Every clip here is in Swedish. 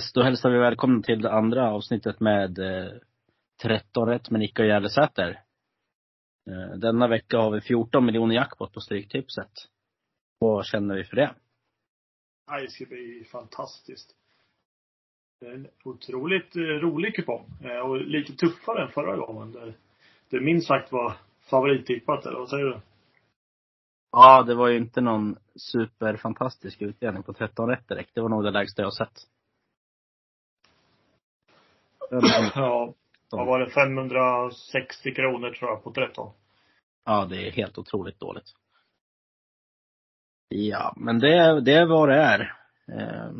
Yes, då hälsar vi välkomna till det andra avsnittet med eh, 13 rätt med Nicka och Järlesäter. Eh, denna vecka har vi 14 miljoner jackpot på Stryktipset. Vad känner vi för det? Ja, det ska bli fantastiskt. Det är en otroligt eh, rolig kupong. Eh, och lite tuffare än förra gången. Där det minst sagt var favorittippat, eller vad säger du? Ja, det var ju inte någon superfantastisk utdelning på 13 rätt direkt. Det var nog det lägsta jag sett. Ja. Vad var det? 560 kronor tror jag på 13. Ja, det är helt otroligt dåligt. Ja, men det, det är vad det är. Eh,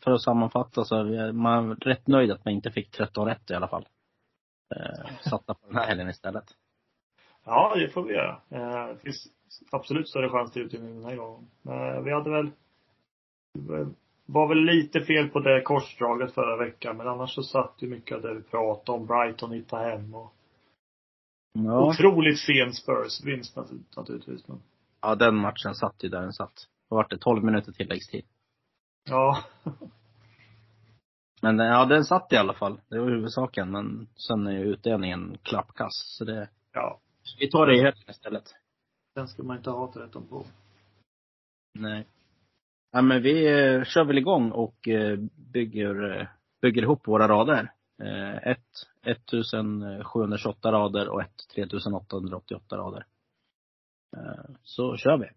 för att sammanfatta så är man rätt nöjd att man inte fick 13 rätt i alla fall. Eh, satta på den här helgen istället. Ja, det får vi göra. Eh, det finns absolut större chans till utdelning den här gången. Men vi hade väl var väl lite fel på det korsdraget förra veckan, men annars så satt ju mycket av det vi pratade om. Brighton hitta hem och ja. Otroligt sen Spurs-vinst naturligtvis. Men. Ja, den matchen satt ju där den satt. Vad vart det? 12 minuter tilläggstid. Ja. men ja, den satt i alla fall. Det var huvudsaken. Men sen är ju utdelningen klappkass. Så det. Ja. Vi tar det i helgen istället. Den ska man inte ha 13 på. Nej. Ja, men vi eh, kör väl igång och eh, bygger, eh, bygger ihop våra rader. Ett 1728 rader och ett 3888 rader. Så kör vi.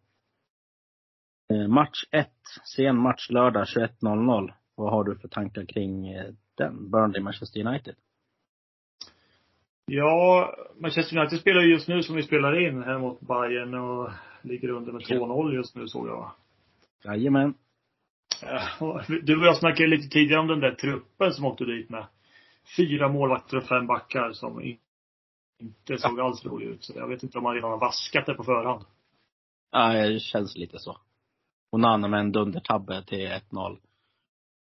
Match 1, sen match lördag 21.00. Vad har du för tankar kring den? Burnley-Manchester United? Ja, Manchester United spelar just nu som vi spelar in här mot Bayern och ligger under med 2-0 just nu såg jag. Jajamän. Du och jag snackade lite tidigare om den där truppen som åkte dit med fyra målvakter och fem backar som inte såg alls rolig ut. Så jag vet inte om man redan har vaskat det på förhand. Ja, det känns lite så. Och Nanna med en dundertabbe till 1-0.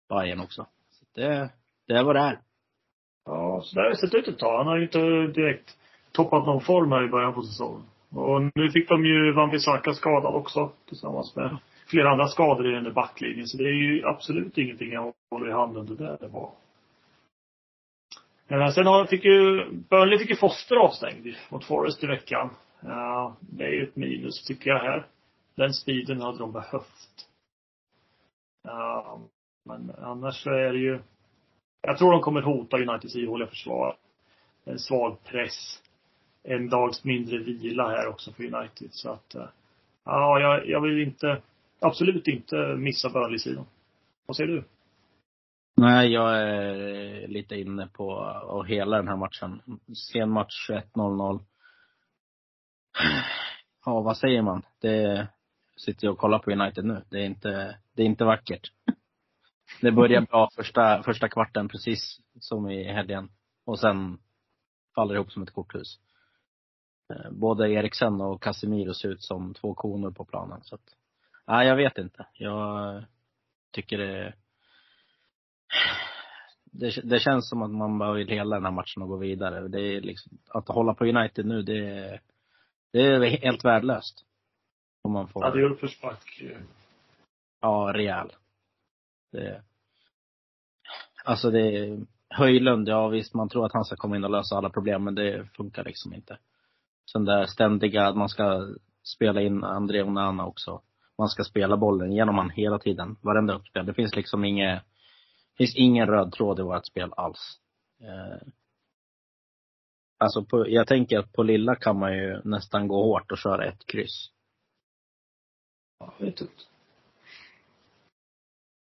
Bayern också. Så det, det vad det är. Ja, så där har det sett ut ett tag. Han har ju inte direkt toppat någon form här i början på säsongen. Och nu fick de ju Van Bissaka skadad också tillsammans med flera andra skador i den där backlinjen. Så det är ju absolut ingenting jag håller i handen det där det var. Men sen har, fick ju, Burnley fick ju Foster avstängd mot Forest i veckan. Ja, det är ju ett minus tycker jag här. Den speeden hade de behövt. Ja, men annars så är det ju, jag tror de kommer hota Uniteds ihåliga försvar. En svag press. En dags mindre vila här också för United så att, eh, ja, jag, jag vill inte absolut inte missa Burnley-sidan. Vad säger du? Nej, jag är lite inne på och hela den här matchen. Sen match 21.00. Ja, vad säger man? Det sitter jag och kollar på United nu. Det är inte, det är inte vackert. Det börjar bra första, första kvarten, precis som i helgen. Och sen faller det ihop som ett korthus. Eh, både Eriksen och Casemiro ser ut som två koner på planen. Så att, Nej, jag vet inte. Jag tycker det det, det känns som att man bara vill hela den här matchen och gå vidare. Det är liksom, att hålla på United nu, det är, det är helt värdelöst. Om man får. Ja, det är uppförsback. Ja, rejäl. Det, alltså det Höjlund, ja visst man tror att han ska komma in och lösa alla problem, men det funkar liksom inte. Sen där ständiga, att man ska spela in André Onana också man ska spela bollen genom han hela tiden. Varenda uppspel. Det finns liksom inget, finns ingen röd tråd i vårt spel alls. Eh, alltså på, jag tänker att på lilla kan man ju nästan gå hårt och köra ett kryss. Ja, det är tufft.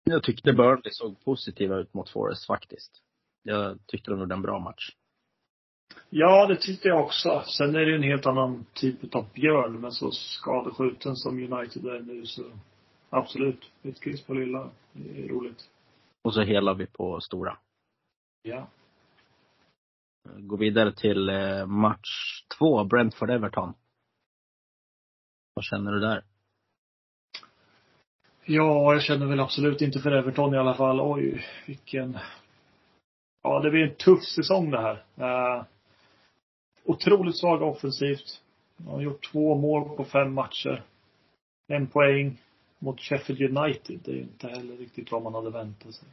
Jag tyckte Burnley såg positiva ut mot Forest faktiskt. Jag tyckte de gjorde en bra match. Ja, det tyckte jag också. Sen är det ju en helt annan typ av björn, men så skadeskjuten som United är nu så absolut. Ett kryss på lilla. Det är roligt. Och så helar vi på stora. Ja. Gå vidare till eh, match två, Brentford-Everton. Vad känner du där? Ja, jag känner väl absolut inte för Everton i alla fall. Oj, vilken Ja, det blir en tuff säsong det här. Otroligt svaga offensivt. De har gjort två mål på fem matcher. En poäng mot Sheffield United. Det är inte heller riktigt vad man hade väntat sig.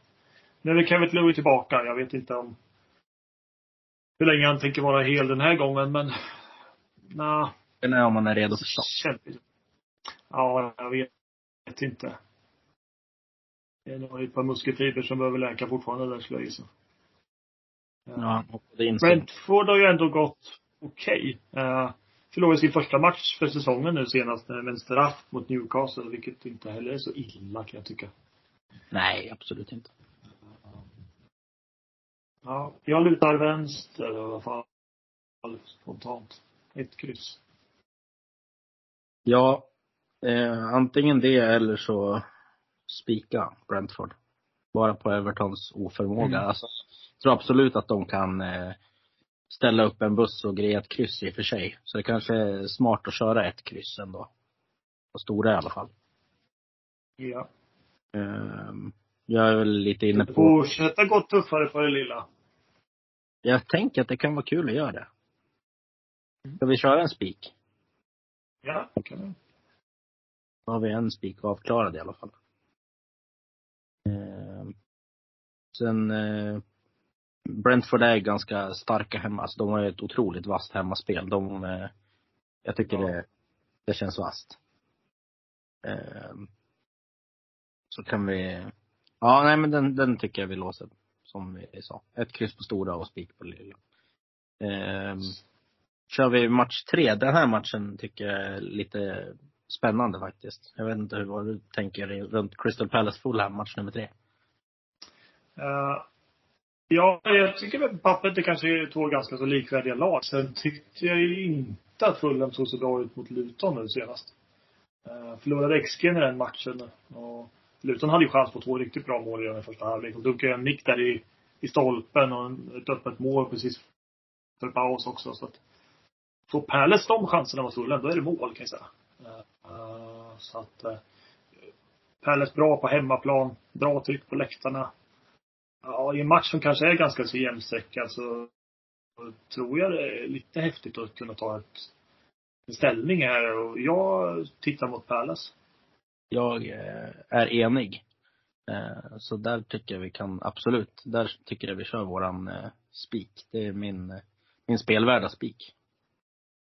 Nu är Kevin Louis tillbaka. Jag vet inte om hur länge han tänker vara hel den här gången, men nej. Är om man är redo för start. Ja, jag vet inte. Det är nog ett par muskelfibrer som behöver läka fortfarande där skulle jag gissa. Ja, det är Brentford har ju ändå gått okej. Okay. Uh, förlorade sin första match för säsongen nu senast med en straff mot Newcastle, vilket inte heller är så illa kan jag tycka. Nej, absolut inte. Ja, jag lutar vänster i alla fall. Spontant. Ett kryss. Ja, eh, antingen det eller så spika Brentford. Bara på Evertons oförmåga. Mm. Alltså, jag tror absolut att de kan eh, ställa upp en buss och greja ett kryss i och för sig. Så det kanske är smart att köra ett kryss ändå. På stora i alla fall. Ja. Um, jag är väl lite inne på... Fortsätta gå tuffare på det lilla. Jag tänker att det kan vara kul att göra det. Ska vi köra en spik? Ja, det kan vi. Då har vi en spik avklarad i alla fall. Eh, sen eh, Brentford är ganska starka hemma. Alltså, de har ett otroligt vasst hemmaspel. De, eh, jag tycker ja. det, det känns vasst. Eh, så kan vi, ja nej men den, den tycker jag vi låser. Som vi sa. Ett kryss på stora och spik på lilla. Eh, kör vi match tre. Den här matchen tycker jag är lite spännande faktiskt. Jag vet inte hur, vad du tänker runt Crystal Palace Fulham, match nummer tre. Uh, ja, jag tycker väl pappret är kanske två ganska så likvärdiga lag. Sen tyckte jag ju inte att Fulham såg så bra ut mot Luton nu senast. Uh, förlorade XG i den matchen. Och Luton hade ju chans på två riktigt bra mål i den första halvlek. De dunkade en nick där i, i stolpen och ett öppet mål precis för paus också. Så att får Palace de chanserna mot Fulham, då är det mål kan jag säga. Uh, så att uh, Palace bra på hemmaplan, bra tryck på läktarna. Ja, i en match som kanske är ganska så jämnstreckad så tror jag det är lite häftigt att kunna ta ett, en ställning här och jag tittar mot Palace. Jag eh, är enig. Så där tycker jag vi kan, absolut, där tycker jag vi kör våran spik. Det är min, min spelvärda spik.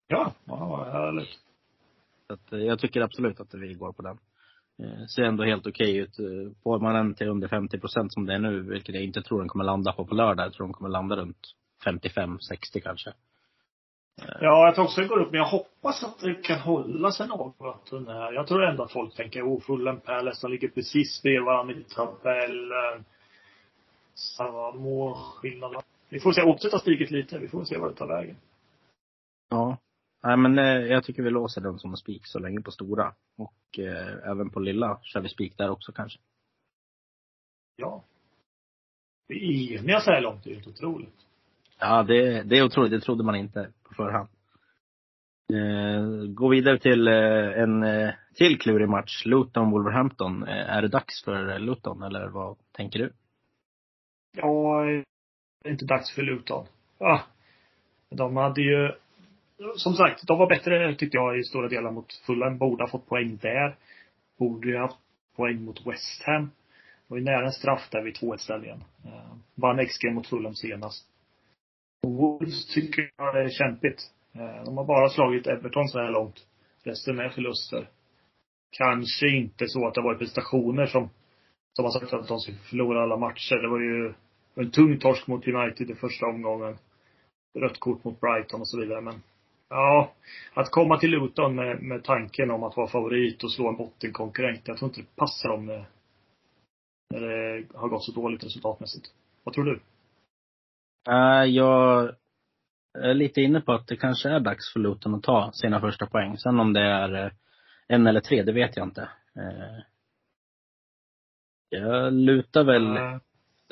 Ja, ja, härligt. Så att, eh, jag tycker absolut att vi går på den. Eh, ser ändå helt okej ut. Eh, får man den till under 50 procent som det är nu, vilket jag inte tror den kommer landa på på lördag. Jag tror den kommer landa runt 55-60 kanske. Ja, jag tror också det går upp, men jag hoppas att det kan hålla sig något här. Jag tror ändå att folk tänker, oh, Fulham Palace, de ligger precis bredvid varandra i tabellen. Samma målskillnad. Vi får se, oddset har stigit lite. Vi får se vad det tar vägen. Ja. Nej men eh, jag tycker vi låser den som en spik så länge på stora. Och eh, även på lilla kör vi spik där också kanske. Ja. Vi är eniga så här långt, det är helt otroligt. Ja, det, det är otroligt. Det trodde man inte på förhand. Eh, gå vidare till eh, en eh, till klurig match. Luton-Wolverhampton. Eh, är det dags för Luton eller vad tänker du? Ja, det är inte dags för Luton. Ah, de hade ju som sagt, de var bättre tyckte jag i stora delar mot Fulham. Borde ha fått poäng där. Borde ju haft poäng mot West Ham. Var ju nära en straff där vid 2-1 ställningen. Uh, eh, vann XG mot Fulham senast. Wolves tycker jag är kämpigt. Uh, de har bara slagit Everton så här långt. Resten är förluster. Kanske inte så att det varit prestationer som, som har sagt att de ska förlora alla matcher. Det var ju en tung torsk mot United i första omgången. Rött kort mot Brighton och så vidare. Men Ja, att komma till Luton med, med tanken om att vara favorit och slå en bottenkonkurrent. Jag tror inte det passar dem när, när det har gått så dåligt resultatmässigt. Vad tror du? Uh, jag är lite inne på att det kanske är dags för Luton att ta sina första poäng. Sen om det är uh, en eller tre, det vet jag inte. Jag lutar väl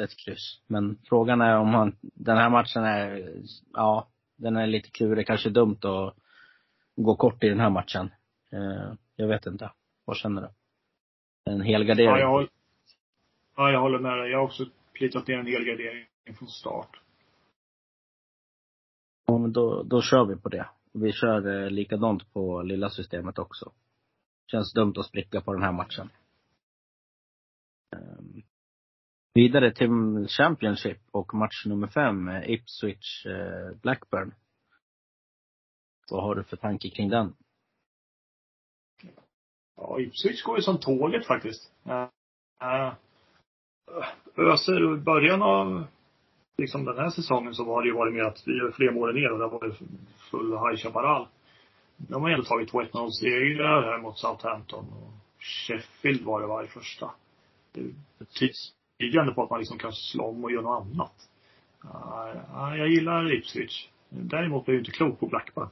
ett kryss. Men frågan är om han, den här matchen är, ja, den är lite klurig. Kanske dumt att gå kort i den här matchen. Eh, jag vet inte. Vad känner du? En helgardering? Ja, jag, håller, ja, jag håller med dig. Jag har också plitat ner en helgardering från start. Ja, men då, då kör vi på det. Vi kör eh, likadant på lilla systemet också. Känns dumt att spricka på den här matchen. Vidare till Championship och match nummer fem, eh, Ipswich eh, Blackburn. Vad har du för tanke kring den? Ja, Ipswich går ju som tåget faktiskt. Uh, öser i början av liksom den här säsongen så har det ju varit mer att vi gör fler mål än er och det har varit full High Chaparral. De har ändå tagit 2-1 segrar här mot Southampton och Sheffield var det var i första. Det tyder på att man liksom kan slå om och göra något annat. Uh, jag gillar Ipswich. Däremot blir jag inte klok på Blackburn.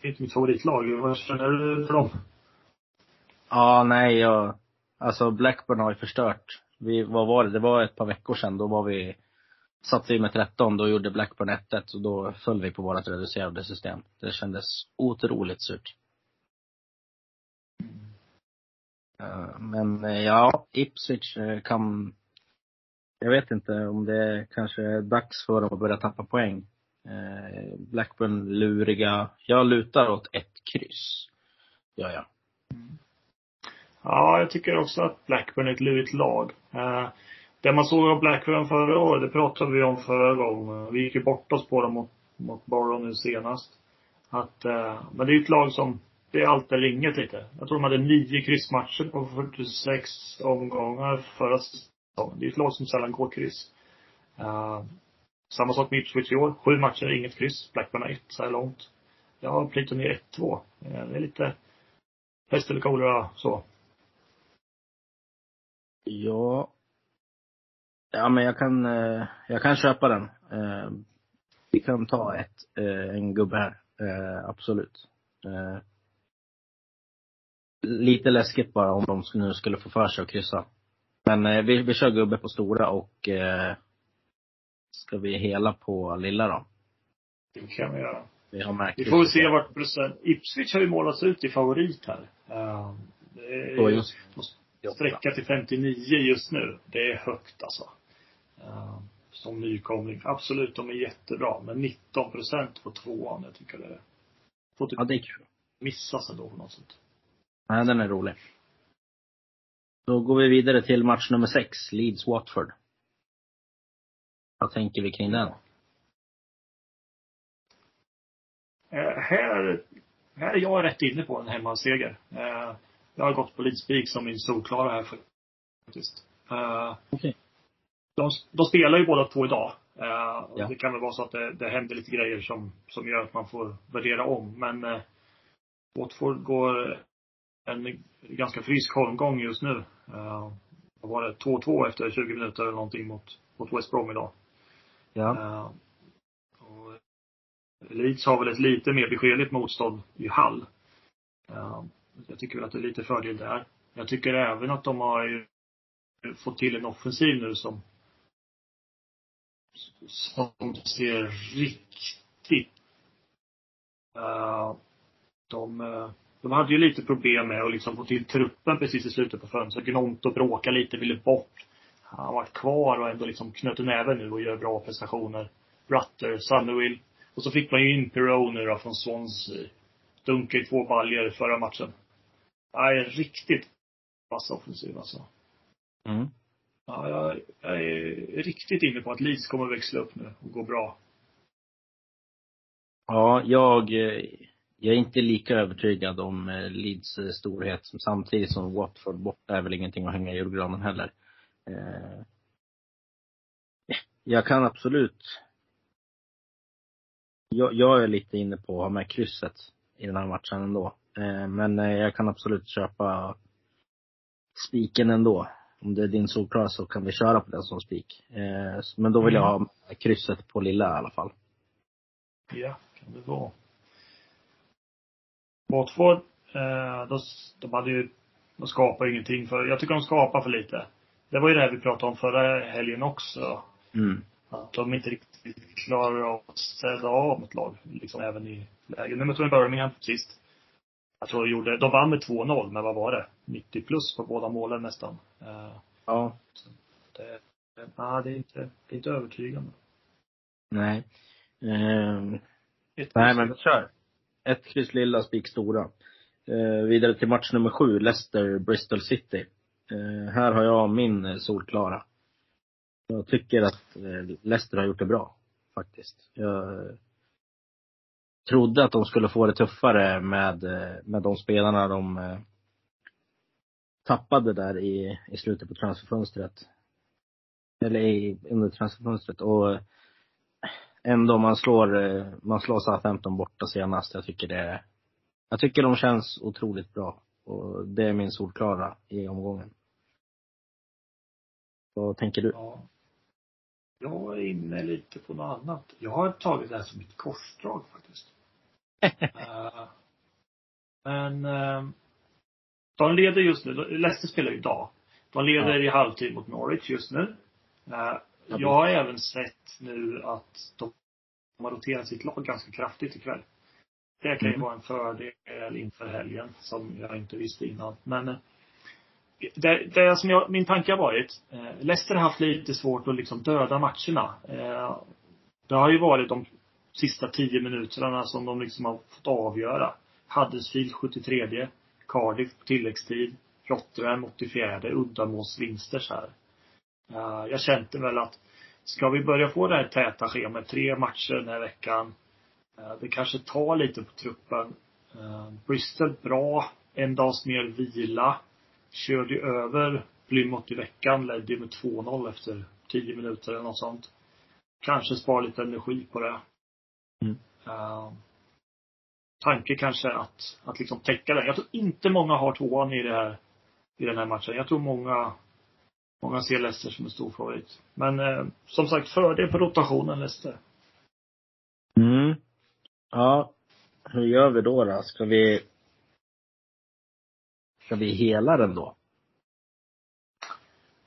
Det är inte mitt favoritlag. Vad känner du för dem? Ja, nej, jag, alltså Blackburn har ju förstört. Vi, vad var det? Det var ett par veckor sedan. Då var vi, satt vi med 13. Då gjorde Blackburn 1-1 och då föll vi på vårt reducerade system. Det kändes otroligt surt. Eh, men eh, ja, Ipswich eh, kan, jag vet inte om det kanske är dags för dem att börja tappa poäng. Eh, Blackburn luriga. Jag lutar åt ett kryss. Gör jag. Ja, jag tycker också att Blackburn är ett lurigt lag. Eh, det man såg av Blackburn förra året, det pratade vi om förra gången. Vi gick ju bort oss på dem mot, mot Borough nu senast. Att, eh, men det är ju ett lag som, det är allt eller inget lite. Jag tror de hade nio kryssmatcher på 46 omgångar förra säsongen. Det är ett lag som sällan går kryss. Eh, samma sak med Ipswich i år. Sju matcher, inget kryss. Blackburn har ett så här långt. Jag har Playton ner 1-2. Eh, det är lite pest eller kolera så. Ja. Ja men jag kan, eh, jag kan köpa den. Eh, vi kan ta ett, eh, en gubbe här. Eh, absolut. Lite läskigt bara om de nu skulle få för sig att kryssa. Men vi, vi kör gubbe på stora och ska vi hela på lilla då? Det kan vi göra. Vi har märkt Vi får se vart procent, Ipswich har ju målats ut i favorit här. Uh, det är, sträcka till 59 just nu. Det är högt alltså. Uh, som nykomling. Absolut, de är jättebra. Men 19 procent på tvåan, jag tycker det. Får typ ja, det är kul. Missas ändå på något sätt. Nej, den är rolig. Då går vi vidare till match nummer sex, Leeds-Watford. Vad tänker vi kring den? Uh, här, här är jag rätt inne på en hemmaseger. Uh, jag har gått på Leeds som min solklara här faktiskt. Uh, okay. de, de spelar ju båda två idag. Ja. Det kan väl vara så att det, det händer lite grejer som, som gör att man får värdera om. Men Watford går en ganska frisk holmgång just nu. Uh, var det? 2-2 efter 20 minuter eller någonting mot, mot West Brom idag. Ja. Uh, och Leeds har väl ett lite mer beskedligt motstånd i Hall. Uh, jag tycker väl att det är lite fördel där. Jag tycker även att de har fått till en offensiv nu som som ser riktigt uh, de, de hade ju lite problem med att liksom få till truppen precis i slutet på fönstret. Gnonto bråkade lite, ville bort. Han har varit kvar och ändå liksom knöt näven nu och gör bra prestationer. Rutter, Sunderwill. Och så fick man ju in Perone då från Swansea. Dunkade i två baljer förra matchen. Nej, riktigt vass offensiv alltså. Mm. Ja, jag, jag, är riktigt inne på att Leeds kommer växla upp nu och gå bra. Ja, jag, jag är inte lika övertygad om eh, Leeds eh, storhet som samtidigt som Watford borta är väl ingenting att hänga i julgranen heller. Eh, jag kan absolut jag, jag är lite inne på att ha med krysset i den här matchen ändå. Men jag kan absolut köpa spiken ändå. Om det är din solklara så kan vi köra på den som spik. Men då vill jag mm. ha krysset på lilla i alla fall. Ja, kan det vara. Watford, de, de hade ju, de skapar ingenting för, jag tycker de skapar för lite. Det var ju det här vi pratade om förra helgen också. Mm. Att de inte riktigt klarar av att städa av ett lag, liksom även i lägen. Nu mötte de Birmingham sist. Jag tror de gjorde, de vann med 2-0, men vad var det? 90 plus på båda målen nästan. Eh, ja. Det, ja, det är inte, det är inte övertygande. Nej. Um, nej, men kör. Ett kryss lilla, spik stora. Eh, vidare till match nummer sju, Leicester, Bristol City. Eh, här har jag min eh, solklara. Jag tycker att eh, Leicester har gjort det bra, faktiskt. Jag trodde att de skulle få det tuffare med, eh, med de spelarna de eh, tappade där i, i slutet på transferfönstret. Eller i, under transferfönstret. Och eh, ändå, man slår, man slår Southampton borta senast. Jag tycker det, jag tycker de känns otroligt bra. Och det är min solklara i omgången. Vad tänker du? Ja. Jag är inne lite på något annat. Jag har tagit det här som ett korsdrag faktiskt. uh, men uh, de leder just nu, Leicester spelar ju idag. De leder ja. i halvtid mot Norwich just nu. Uh, jag har även sett nu att de har roterat sitt lag ganska kraftigt ikväll. Det kan ju mm. vara en fördel inför helgen som jag inte visste innan. Men det, det som jag, min tanke har varit, eh, Leicester har haft lite svårt att liksom döda matcherna. Eh, det har ju varit de sista tio minuterna som de liksom har fått avgöra. Huddersfield 73, Cardiff på tilläggstid, Rotherham 84, uddamålsvinster så här. Jag kände väl att ska vi börja få det här täta schemat, tre matcher den här veckan. Eh, det kanske tar lite på truppen. Eh, Bristol bra, en dags mer vila körde över Plymouth i veckan, ledde med 2-0 efter 10 minuter eller något sånt. Kanske spara lite energi på det. Mm. Uh, tanke kanske att, att liksom täcka den. Jag tror inte många har tvåan i det här, i den här matchen. Jag tror många, många ser Leicester som en stor favorit. Men uh, som sagt, fördel på rotationen Leicester. Mm. Ja. Hur gör vi då då? Ska vi Ska vi hela den då?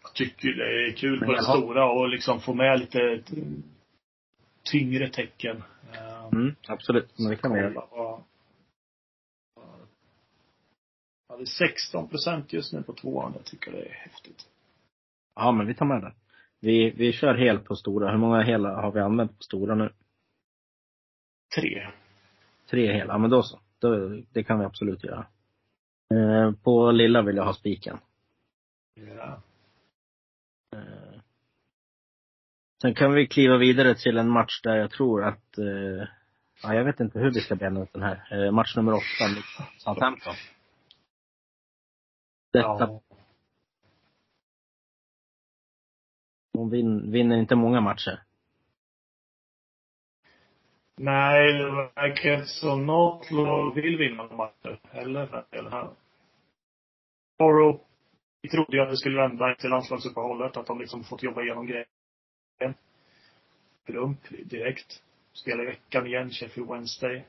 Jag tycker det är kul på den stora och liksom få med lite tyngre tecken. Mm, absolut. Men det kan vi göra. Ja, det är 16 procent just nu på tvåan. Jag tycker det är häftigt. Ja, men vi tar med det. Vi, vi kör helt på stora. Hur många hela har vi använt på stora nu? Tre. Tre hela, men då så. Då, det kan vi absolut göra. Eh, på lilla vill jag ha spiken. Ja. Eh, sen kan vi kliva vidare till en match där jag tror att, eh, ja, jag vet inte hur vi ska bena ut den här. match nummer åtta mot Southampton. Detta. Ja. De vin, vinner inte många matcher. Nej, det verkar inte som något lag vill vinna matcher heller för den här. Borough, vi trodde ju att det skulle vända till landslagsuppehållet, att de liksom fått jobba igenom grejen. Plump direkt. Spela i veckan igen, Sheffield Wednesday.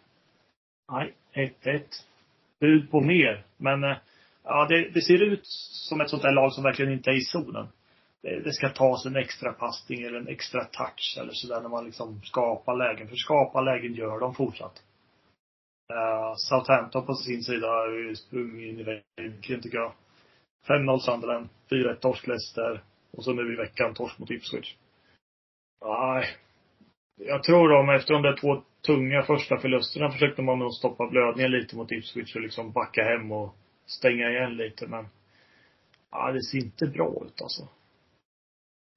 Nej, 1-1. Bud på mer. Men, eh, ja, det, det, ser ut som ett sånt där lag som verkligen inte är i zonen. Det, det ska tas en extra passning eller en extra touch eller sådär när man liksom skapar lägen. För skapa lägen gör de fortsatt. Uh, Southampton på sin sida har ju sprungit in i väggen tycker jag. 5-0 Sunderland, 4-1 torsk Leicester och så nu i veckan torsk mot Ipswich. Nej. Jag tror de, efter de där två tunga första förlusterna försökte man nog stoppa blödningen lite mot Ipswich och liksom backa hem och stänga igen lite men ja, det ser inte bra ut alltså.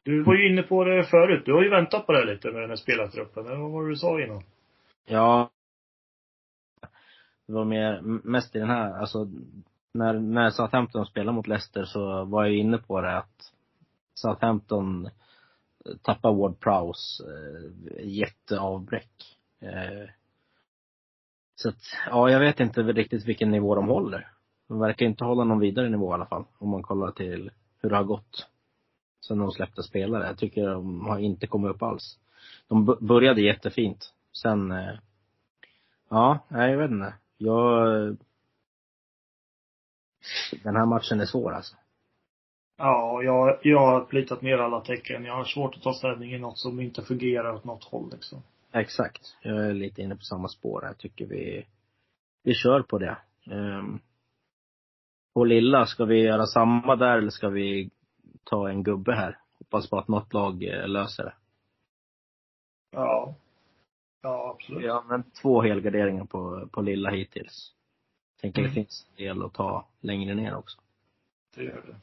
Du var ju inne på det förut. Du har ju väntat på det lite med den här spelartruppen. Vad var det du sa innan? Ja. Det var mer, mest i den här, alltså när, när Southampton spelade mot Leicester så var jag inne på det att Southampton eh, tappar Ward Prowse eh, jätteavbräck. Eh, så att, ja, jag vet inte riktigt vilken nivå de håller. De verkar inte hålla någon vidare nivå i alla fall, om man kollar till hur det har gått sen de släppte spelare. Jag tycker de har inte kommit upp alls. De började jättefint. Sen, eh, ja, jag vet inte. Jag den här matchen är svår alltså. Ja, jag, jag har plitat ner alla tecken. Jag har svårt att ta ställning i något som inte fungerar åt något håll liksom. Exakt. Jag är lite inne på samma spår. Jag tycker vi, vi kör på det. Um, på lilla, ska vi göra samma där eller ska vi ta en gubbe här? Hoppas på att något lag eh, löser det. Ja. Ja, absolut. Vi har använt två helgarderingar på, på lilla hittills. Tänker mm. det finns en del att ta längre ner också. Det gör det.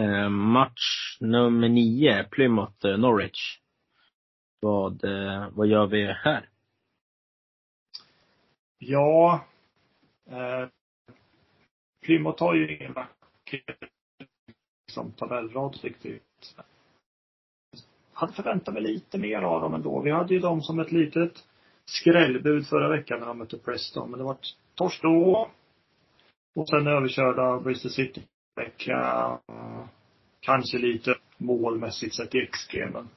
Eh, match nummer nio, Plymouth eh, Norwich. Vad, eh, vad gör vi här? Ja, eh, Plymouth har ju ingen vacker liksom, tabellrad riktigt. Hade förväntat mig lite mer av dem ändå. Vi hade ju dem som ett litet skrällbud förra veckan när de mötte Preston. Men det var torsk då. Och sen överkörda Bristol City vecka. Kanske lite målmässigt sett i XG, men.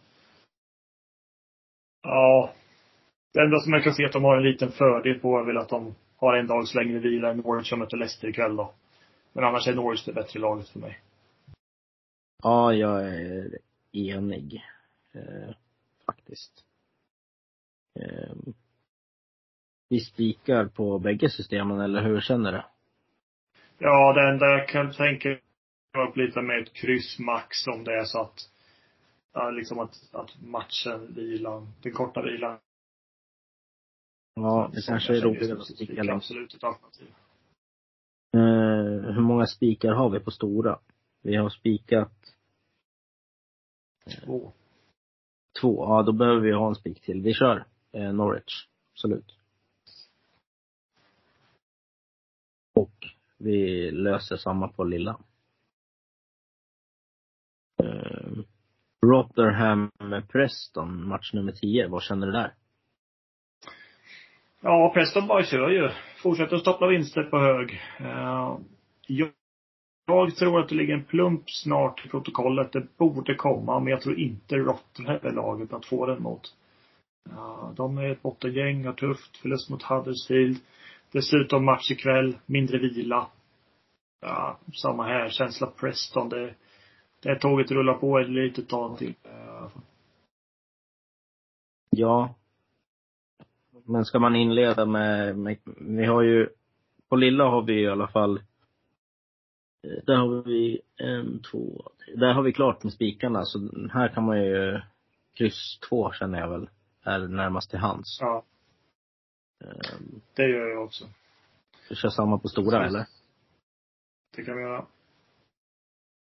Ja. Det enda som jag kan se att de har en liten fördel på är väl att de har en dags längre vila än Norwich som möter Leicester ikväll då. Men annars är Norwich det bättre laget för mig. Ja, jag är enig. Eh, faktiskt. Eh, vi spikar på bägge systemen, eller hur känner du? Ja, det enda jag kan tänka upp lite med ett kryss max om det är så att, ja, liksom att, att matchen, vilan, den korta vilan. Ja, det som kanske är roligare att spika längst. Absolut ett alternativ. Eh, hur många spikar har vi på stora? Vi har spikat Två. två. Ja, då behöver vi ha en spik till. Vi kör eh, Norwich. Absolut. Och vi löser samma på lilla. Eh, Rotherham Preston, match nummer 10. Vad känner du där? Ja, Preston bara kör ju. Fortsätter att stapla vinster på hög. Eh, jag, jag tror att det ligger en plump snart i protokollet. Det borde komma, men jag tror inte Rotherham är laget att få den mot. Ja, de är ett bottengäng, har tufft. Förlust mot Huddersfield. Dessutom match ikväll, mindre vila. Ja, samma här. Känsla Preston. Det, det här tåget rullar på ett litet tag till. Eh, Ja. Men ska man inleda med, med vi har ju, på lilla har vi i alla fall, där har vi en, två, där har vi klart med spikarna så här kan man ju, kryss två känner jag väl, är närmast till hands. ja, Ehm, det gör jag också. Vi kör samma på stora eller? Det kan vi göra.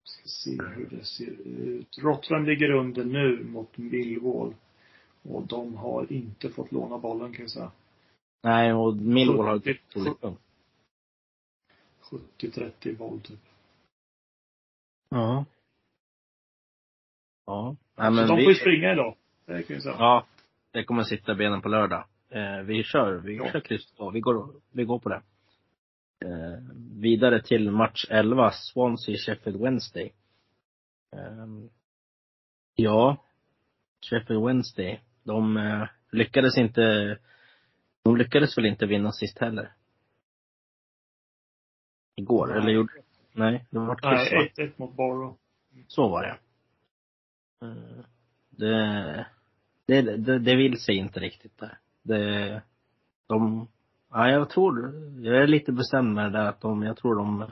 Ska se hur det ser ut. Rotherham ligger under nu mot Millwall. Och de har inte fått låna bollen kan jag säga. Nej, och Millwall har ett 70 otroligt punkt. 70-30 boll typ. Ja. Ja. Nej, så men de vi, får ju springa idag. Det kan jag säga. Ja. Det kommer sitta benen på lördag. Eh, vi kör, vi Ja. kör kryss. Vi går, vi går på det. Eh, vidare till match 11, Swansea Sheffield Wednesday. Eh, ja, Sheffield Wednesday, de eh, lyckades inte, de lyckades väl inte vinna sist heller? Igår, Nej. eller gjorde Nej, det var kryss? Nej, 1-1 mot Borough. Så var det. Eh, Det, det, det, det vill sig inte riktigt där. Det, de, ja jag tror, jag är lite bestämd med det där att de, jag tror de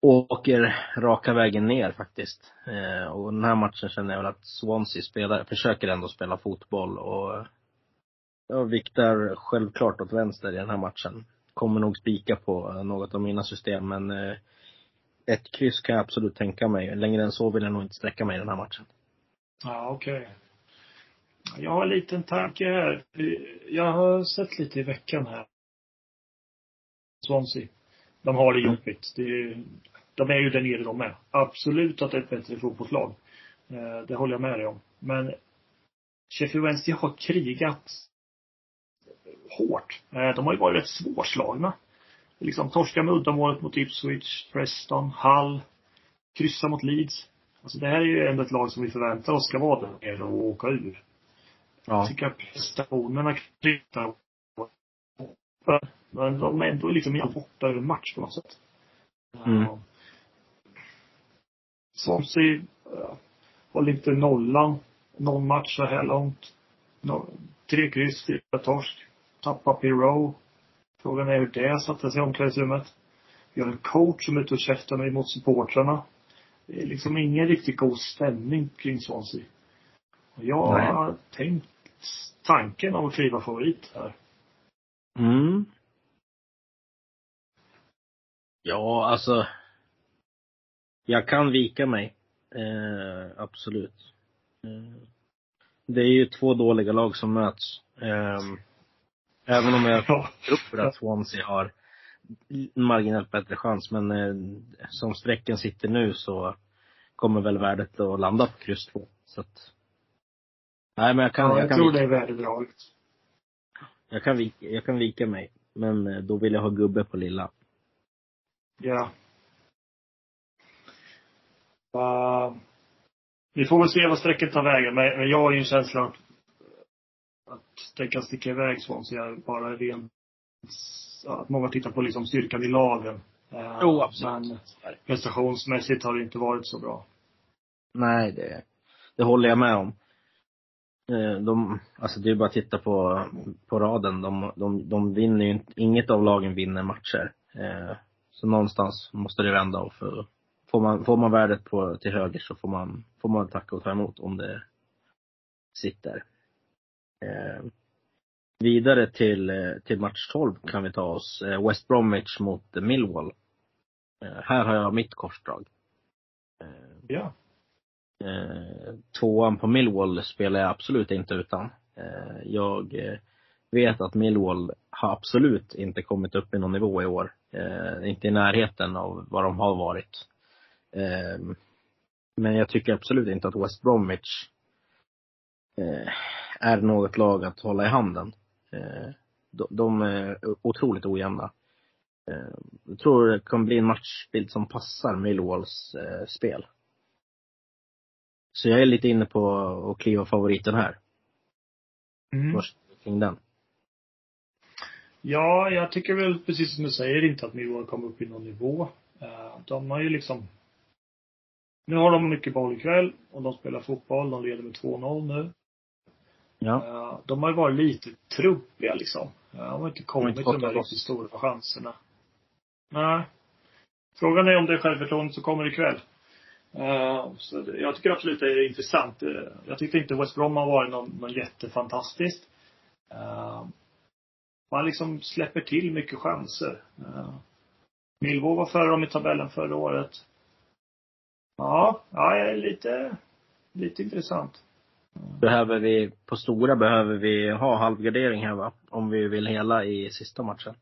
åker raka vägen ner faktiskt. Eh, och den här matchen känner jag väl att Swansea spelar, försöker ändå spela fotboll och jag viktar självklart åt vänster i den här matchen. Kommer nog spika på något av mina system men eh, ett kryss kan jag absolut tänka mig. Längre än så vill jag nog inte sträcka mig i den här matchen. Ja, okej. Jag har en liten tanke här. Jag har sett lite i veckan här. Swansea. De har det jobbigt. Det är, de är ju där nere de är. Absolut att det är ett bättre fotbollslag. Eh, Det håller jag med dig om. Men Sheffield Wednesday har krigat hårt. Eh, De har ju varit rätt svårslagna. Liksom torska med uddamålet mot Ipswich, Preston, Hull, kryssa mot Leeds. Alltså det här är ju ändå ett lag som vi förväntar oss ska vara där nere och åka ur. Ja. Jag tycker att prestationerna kryssar men de är ändå liksom inte borta över match på något sätt. Mm. Swansea håller inte nollan någon match så här långt. No, tre kryss, fyra torsk. Tappa Pirou. Frågan är hur det satte sig i omklädningsrummet. Vi har en coach som är ute och käftar mig mot supportrarna. Det är liksom ingen riktigt god stämning kring Swansea. Och jag Nej. har tänkt tanken om att kliva favorit här. Mm. Ja, alltså. jag kan vika mig. Eh, absolut. Eh, det är ju två dåliga lag som möts. Eh, även om jag Ja. tror att Swansea har marginellt bättre chans. Men eh, som strecken sitter nu så kommer väl värdet att landa på kryss två. Så att, nej men jag kan, Ja, jag jag kan, tror vika, det är värdedraget. jag, kan vika, jag kan vika mig. Men eh, då vill jag ha gubbe på lilla. Ja. Uh, vi får väl se vad strecket tar vägen, men, men jag har ju en känsla att, kan sticka iväg Swansea bara rent att många tittar på liksom styrkan i lagen. Eh, Jo, absolut. Men prestationsmässigt har det inte varit så bra. Nej, det, det håller jag med om. Eh, De, alltså det är bara att titta på, på raden. De, de, de vinner ju inte, inget av lagen vinner matcher. Eh, Så någonstans måste det vända och för, får man, får man värdet på, till höger så får man, får man tacka och ta emot om det sitter. Eh, vidare till, eh, till match 12 kan vi ta oss. Eh, West Bromwich mot Millwall. Här har jag mitt korsdrag. Ja. Tvåan på Millwall spelar jag absolut inte utan. Jag vet att Millwall har absolut inte kommit upp i någon nivå i år. Inte i närheten av vad de har varit. Men jag tycker absolut inte att West Bromwich är något lag att hålla i handen. Eh, de, de är otroligt ojämna. Eh, jag tror det kan bli en matchbild som passar Millwalls eh, spel. Så jag är lite inne på att kliva favoriten här. Mm. Först kring den. Ja, jag tycker väl precis som du säger inte att Millwall kom upp i någon nivå. Eh, De har ju liksom Nu har de mycket boll ikväll och de spelar fotboll. De leder med 2-0 nu. Ja. Eh, De har ju varit lite trubbiga liksom. Eh, De har inte kommit till de loss. riktigt stora chanserna. Nej. Frågan är om det självförtroendet som kommer ikväll. Eh, Så det- jag tycker absolut det är intressant. Jag tyckte inte West Brom har varit någon, någon jättefantastiskt. Man liksom släpper till mycket chanser. Millwall var före dem i tabellen förra året. Ja, ja, det är lite, lite intressant. Behöver vi, på stora behöver vi ha halvgardering här va? Om vi vill hela i sista matchen.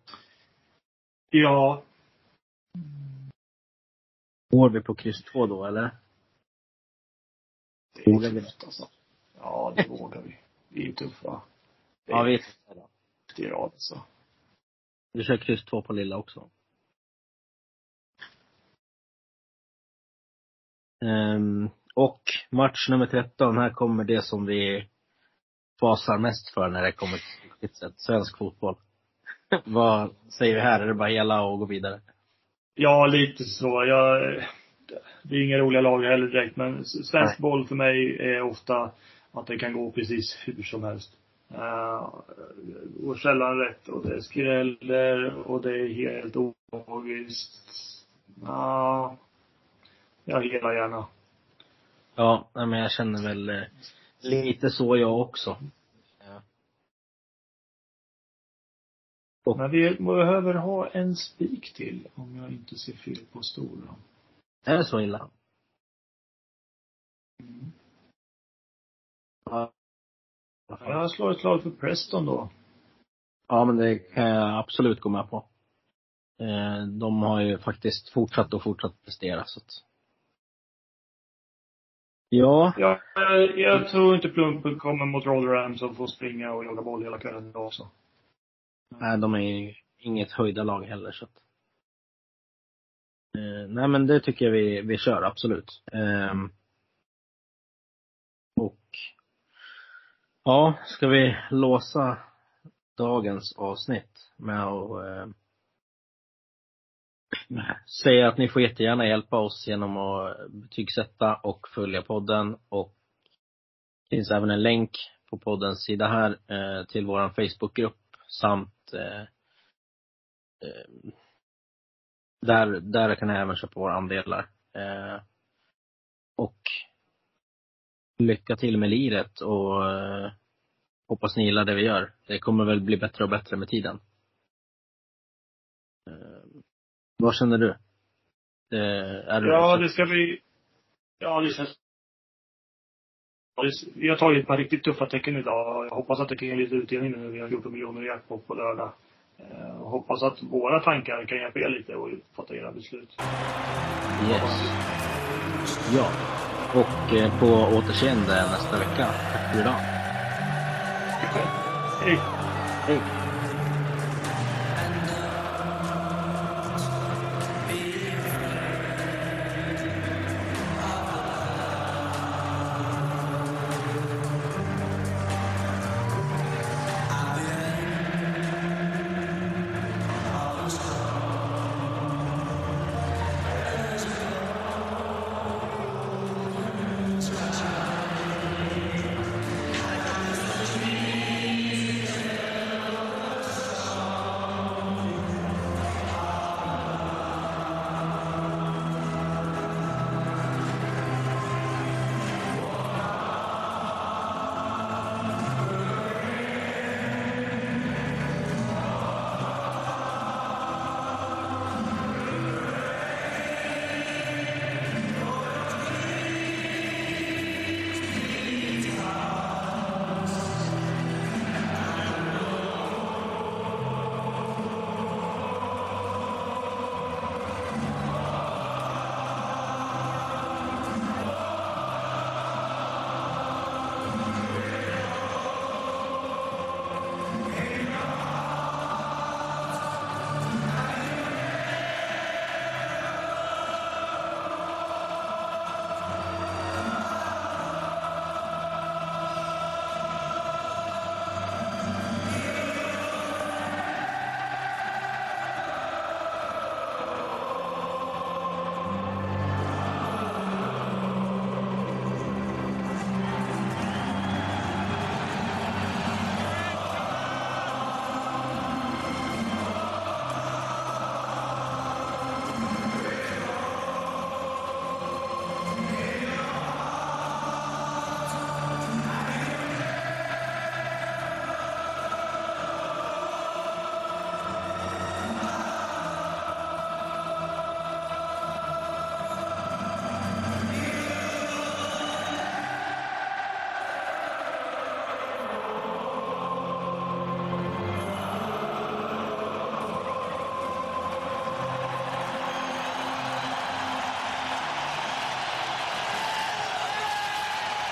Ja, Går vi på kryss två då eller? det är Vågar vi tufft alltså. Ja, det vågar vi. Vi är tuffa. Det är Ja, vi, tufft i rad alltså. vi kör kryss två på lilla också. Ehm, och match nummer 13, här kommer det som vi fasar mest för när det kommer till sett, svensk fotboll. Vad säger vi här? Är det bara hela och gå vidare? Ja, lite så. Jag, det är inga roliga lag heller direkt, men svensk Nej. boll för mig är ofta att det kan gå precis hur som helst. Uh, går sällan rätt och det skräller och det är helt ologiskt. Ja, jag helar gärna. Ja, men jag känner väl eh, lite så jag också. Ja. Och, Men vi behöver ha en spik till om jag inte ser fel på stora. är det så illa? Mm. Ja. Jag slår ett slag för Preston då. Ja, men det kan jag absolut gå med på. Eh, De har ju faktiskt fortsatt och fortsatt prestera så att. Ja, Ja, jag, jag tror inte Plumpen kommer mot Rotherham som får springa och jaga boll hela kvällen idag också. nej de är ju inget höjda lag heller så att. Eh, Nej men det tycker jag vi, vi kör absolut. Ehm, Och ja, ska vi låsa dagens avsnitt med att eh, Säger att ni får jättegärna hjälpa oss genom att betygsätta och följa podden och det finns även en länk på poddens sida här eh, till vår Facebookgrupp samt eh, eh, där, där kan ni även köpa våra andelar. Eh, och lycka till med liret och eh, hoppas ni gillar det vi gör. Det kommer väl bli bättre och bättre med tiden. Eh, vad känner du? Det Ja, det ska bli, ja det känns Vi har tagit ett par riktigt tuffa tecken idag. Jag hoppas att det kan ge lite utdelning nu när vi har 14 miljoner i jackpot på lördag. Eh, och hoppas att våra tankar kan hjälpa er lite och fatta era beslut. Yes. Ja. Och eh, på återseende nästa vecka. Tack för idag. Hej! Hej.